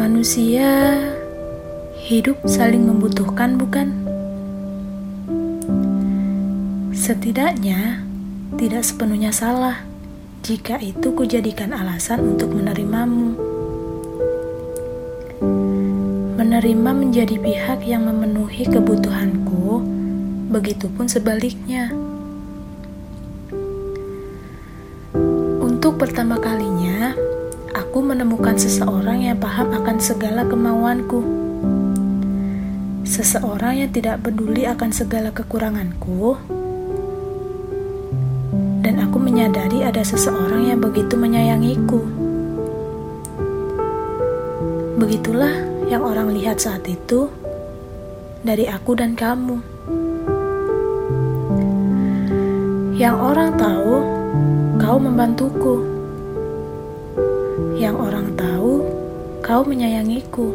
Manusia hidup saling membutuhkan, bukan? Setidaknya tidak sepenuhnya salah jika itu kujadikan alasan untuk menerimamu. Menerima menjadi pihak yang memenuhi kebutuhanku, begitupun sebaliknya. Untuk pertama kalinya, aku menemukan seseorang yang paham akan segala kemauanku. Seseorang yang tidak peduli akan segala kekuranganku. Dan aku menyadari ada seseorang yang begitu menyayangiku. Begitulah yang orang lihat saat itu dari aku dan kamu. Yang orang tahu, kau membantuku yang orang tahu kau menyayangiku,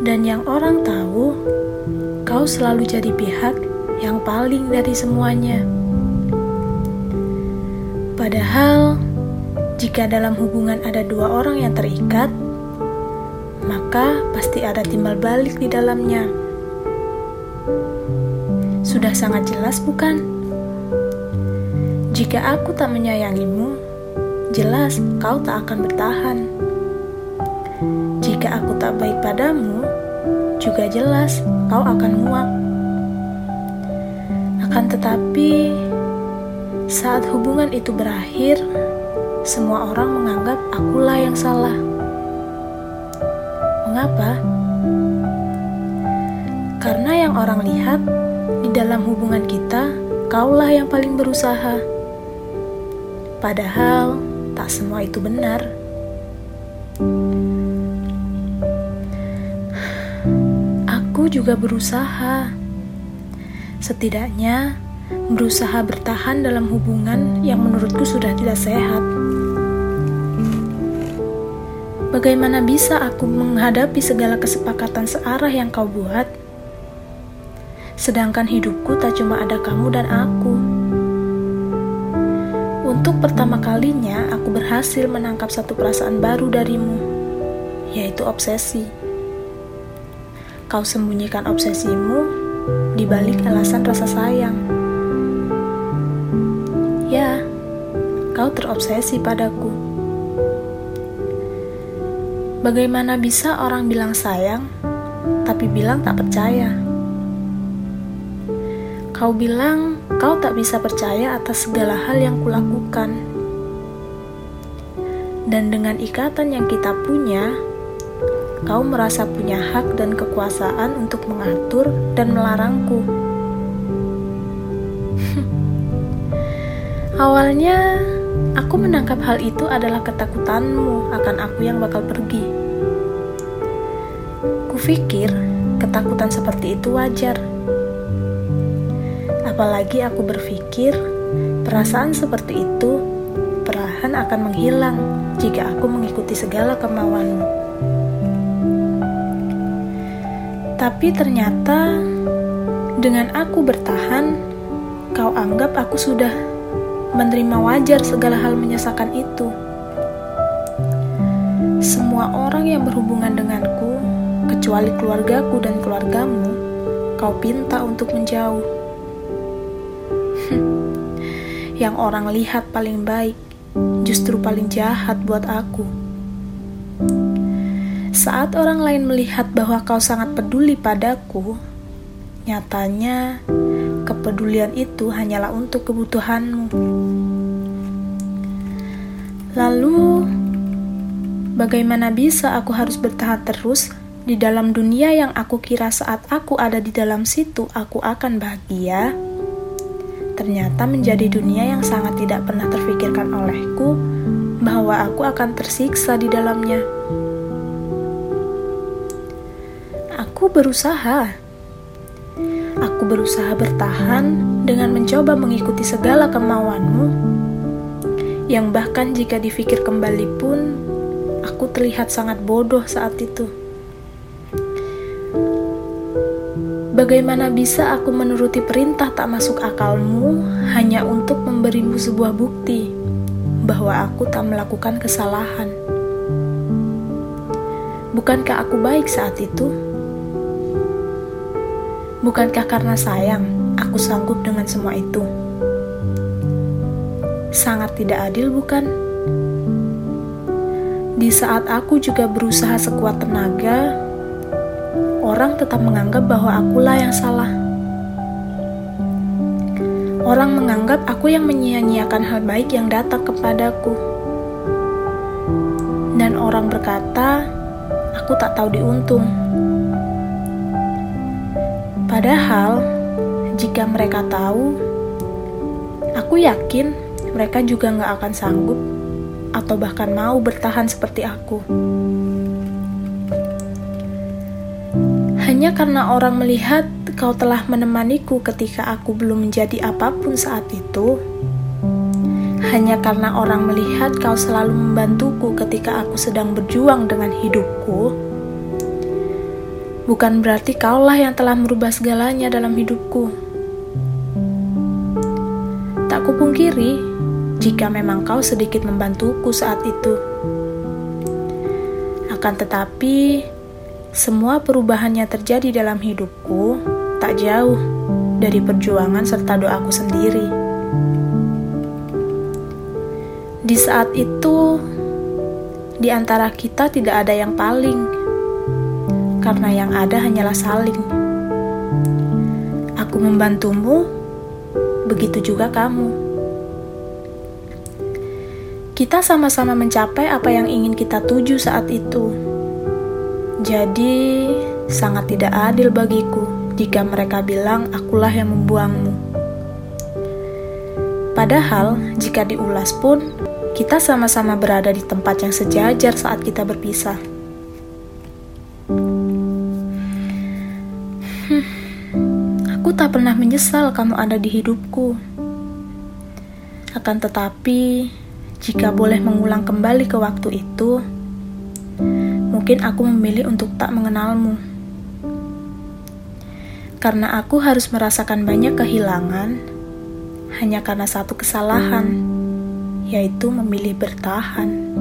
dan yang orang tahu kau selalu jadi pihak yang paling dari semuanya. Padahal, jika dalam hubungan ada dua orang yang terikat, maka pasti ada timbal balik di dalamnya. Sudah sangat jelas, bukan? Jika aku tak menyayangimu, jelas kau tak akan bertahan. Jika aku tak baik padamu, juga jelas kau akan muak. Akan tetapi, saat hubungan itu berakhir, semua orang menganggap akulah yang salah. Mengapa? Karena yang orang lihat di dalam hubungan kita, kaulah yang paling berusaha. Padahal tak semua itu benar. Aku juga berusaha, setidaknya berusaha bertahan dalam hubungan yang menurutku sudah tidak sehat. Bagaimana bisa aku menghadapi segala kesepakatan searah yang kau buat? Sedangkan hidupku tak cuma ada kamu dan aku. Untuk pertama kalinya, aku berhasil menangkap satu perasaan baru darimu, yaitu obsesi. Kau sembunyikan obsesimu di balik alasan rasa sayang. Ya, kau terobsesi padaku. Bagaimana bisa orang bilang sayang, tapi bilang tak percaya? Kau bilang Kau tak bisa percaya atas segala hal yang kulakukan. Dan dengan ikatan yang kita punya, kau merasa punya hak dan kekuasaan untuk mengatur dan melarangku. Awalnya, aku menangkap hal itu adalah ketakutanmu akan aku yang bakal pergi. Kupikir ketakutan seperti itu wajar Apalagi aku berpikir perasaan seperti itu perlahan akan menghilang jika aku mengikuti segala kemauanmu. Tapi ternyata dengan aku bertahan, kau anggap aku sudah menerima wajar segala hal menyesakan itu. Semua orang yang berhubungan denganku, kecuali keluargaku dan keluargamu, kau pinta untuk menjauh yang orang lihat paling baik, justru paling jahat buat aku. Saat orang lain melihat bahwa kau sangat peduli padaku, nyatanya kepedulian itu hanyalah untuk kebutuhanmu. Lalu, bagaimana bisa aku harus bertahan terus di dalam dunia yang aku kira saat aku ada di dalam situ aku akan bahagia? Ternyata menjadi dunia yang sangat tidak pernah terfikirkan olehku bahwa aku akan tersiksa di dalamnya. Aku berusaha. Aku berusaha bertahan dengan mencoba mengikuti segala kemauanmu, yang bahkan jika dipikir kembali pun, aku terlihat sangat bodoh saat itu. Bagaimana bisa aku menuruti perintah tak masuk akalmu hanya untuk memberimu sebuah bukti bahwa aku tak melakukan kesalahan? Bukankah aku baik saat itu? Bukankah karena sayang aku sanggup dengan semua itu? Sangat tidak adil, bukan? Di saat aku juga berusaha sekuat tenaga, orang tetap menganggap bahwa akulah yang salah. Orang menganggap aku yang menyia-nyiakan hal baik yang datang kepadaku. Dan orang berkata, aku tak tahu diuntung. Padahal, jika mereka tahu, aku yakin mereka juga nggak akan sanggup atau bahkan mau bertahan seperti aku. Hanya karena orang melihat kau telah menemaniku ketika aku belum menjadi apa pun saat itu, hanya karena orang melihat kau selalu membantuku ketika aku sedang berjuang dengan hidupku bukan berarti kaulah yang telah merubah segalanya dalam hidupku. Tak kupungkiri jika memang kau sedikit membantuku saat itu. Akan tetapi, semua perubahannya terjadi dalam hidupku tak jauh dari perjuangan serta doaku sendiri. Di saat itu, di antara kita tidak ada yang paling karena yang ada hanyalah saling. Aku membantumu, begitu juga kamu. Kita sama-sama mencapai apa yang ingin kita tuju saat itu. Jadi, sangat tidak adil bagiku jika mereka bilang akulah yang membuangmu. Padahal, jika diulas pun, kita sama-sama berada di tempat yang sejajar saat kita berpisah. Aku tak pernah menyesal kamu ada di hidupku. Akan tetapi, jika boleh mengulang kembali ke waktu itu, mungkin aku memilih untuk tak mengenalmu. Karena aku harus merasakan banyak kehilangan hanya karena satu kesalahan, yaitu memilih bertahan.